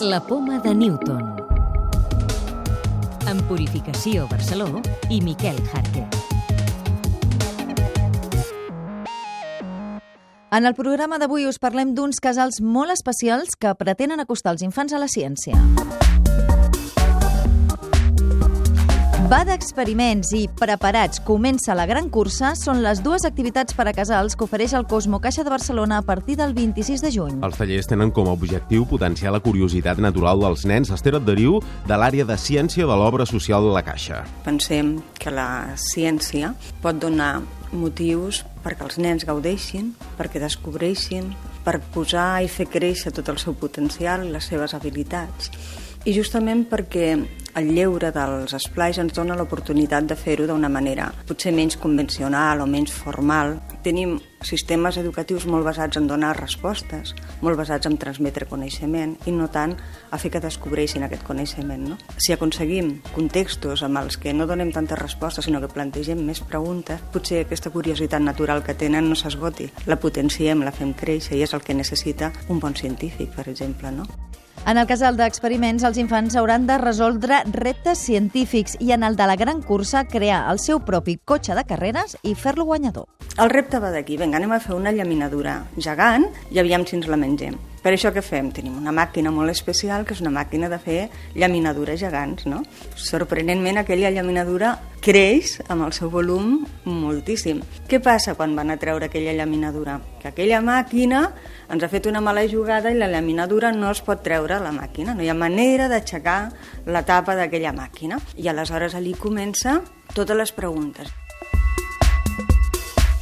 La poma de Newton. En Purificació Barceló i Miquel Jarque. En el programa d'avui us parlem d'uns casals molt especials que pretenen acostar els infants a la ciència. Va d'experiments i preparats comença la gran cursa són les dues activitats per a casals que ofereix el Cosmo Caixa de Barcelona a partir del 26 de juny. Els tallers tenen com a objectiu potenciar la curiositat natural dels nens. Esther Adderiu, de l'àrea de ciència de l'obra social de la Caixa. Pensem que la ciència pot donar motius perquè els nens gaudeixin, perquè descobreixin, per posar i fer créixer tot el seu potencial i les seves habilitats. I justament perquè el lleure dels esplais ens dona l'oportunitat de fer-ho d'una manera potser menys convencional o menys formal. Tenim sistemes educatius molt basats en donar respostes, molt basats en transmetre coneixement i no tant a fer que descobreixin aquest coneixement. No? Si aconseguim contextos amb els que no donem tantes respostes sinó que plantegem més preguntes, potser aquesta curiositat natural que tenen no s'esgoti. La potenciem, la fem créixer i és el que necessita un bon científic, per exemple. No? En el casal d'experiments, els infants hauran de resoldre reptes científics i en el de la gran cursa crear el seu propi cotxe de carreres i fer-lo guanyador. El repte va d'aquí, vinga, anem a fer una llaminadura gegant i aviam si ens la mengem. Per això què fem? Tenim una màquina molt especial, que és una màquina de fer llaminadures gegants, no? Sorprenentment, aquella llaminadura creix amb el seu volum moltíssim. Què passa quan van a treure aquella llaminadura? Que aquella màquina ens ha fet una mala jugada i la laminadura no es pot treure a la màquina. No hi ha manera d'aixecar la tapa d'aquella màquina. I aleshores allí comença totes les preguntes.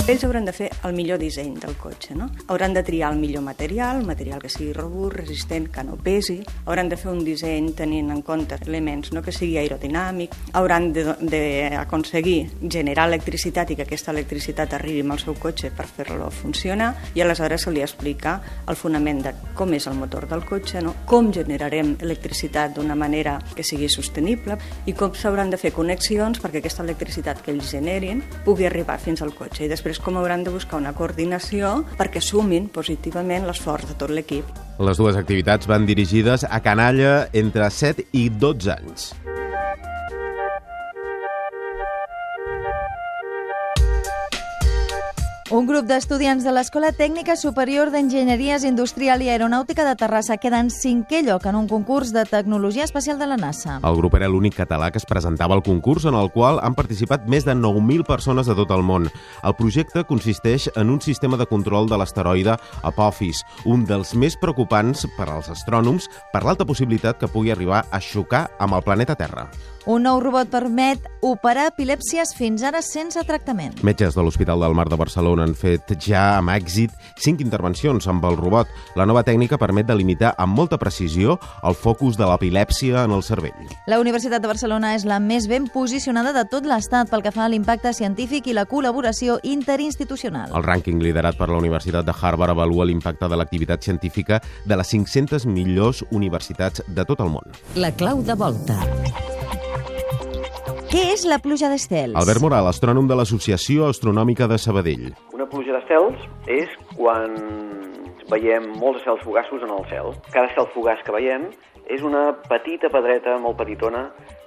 Ells hauran de fer el millor disseny del cotxe, no? Hauran de triar el millor material, material que sigui robust, resistent, que no pesi. Hauran de fer un disseny tenint en compte elements no que sigui aerodinàmic. Hauran d'aconseguir generar electricitat i que aquesta electricitat arribi al seu cotxe per fer-lo funcionar i aleshores se li explica el fonament de com és el motor del cotxe, no? com generarem electricitat d'una manera que sigui sostenible i com s'hauran de fer connexions perquè aquesta electricitat que ells generin pugui arribar fins al cotxe i després com hauran de buscar una coordinació perquè sumin positivament l'esforç de tot l'equip. Les dues activitats van dirigides a canalla entre 7 i 12 anys. Un grup d'estudiants de l'Escola Tècnica Superior d'Enginyeries Industrial i Aeronàutica de Terrassa queda en cinquè lloc en un concurs de tecnologia espacial de la NASA. El grup era l'únic català que es presentava al concurs en el qual han participat més de 9.000 persones de tot el món. El projecte consisteix en un sistema de control de l'asteroide Apophis, un dels més preocupants per als astrònoms per l'alta possibilitat que pugui arribar a xocar amb el planeta Terra. Un nou robot permet operar epilèpsies fins ara sense tractament. Metges de l'Hospital del Mar de Barcelona han fet ja amb èxit cinc intervencions amb el robot. La nova tècnica permet delimitar amb molta precisió el focus de l'epilèpsia en el cervell. La Universitat de Barcelona és la més ben posicionada de tot l'Estat pel que fa a l'impacte científic i la col·laboració interinstitucional. El rànquing liderat per la Universitat de Harvard avalua l'impacte de l'activitat científica de les 500 millors universitats de tot el món. La clau de volta. Què és la pluja d'estels? Albert Moral, astrònom de l'Associació Astronòmica de Sabadell. Una pluja d'estels és quan veiem molts estels fugaços en el cel. Cada estel fugaç que veiem és una petita pedreta molt petitona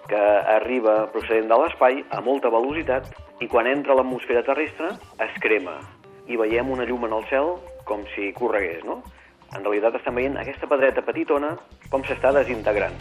que arriba procedent de l'espai a molta velocitat i quan entra a l'atmosfera terrestre es crema i veiem una llum en el cel com si corregués, no? En realitat estem veient aquesta pedreta petitona com s'està desintegrant.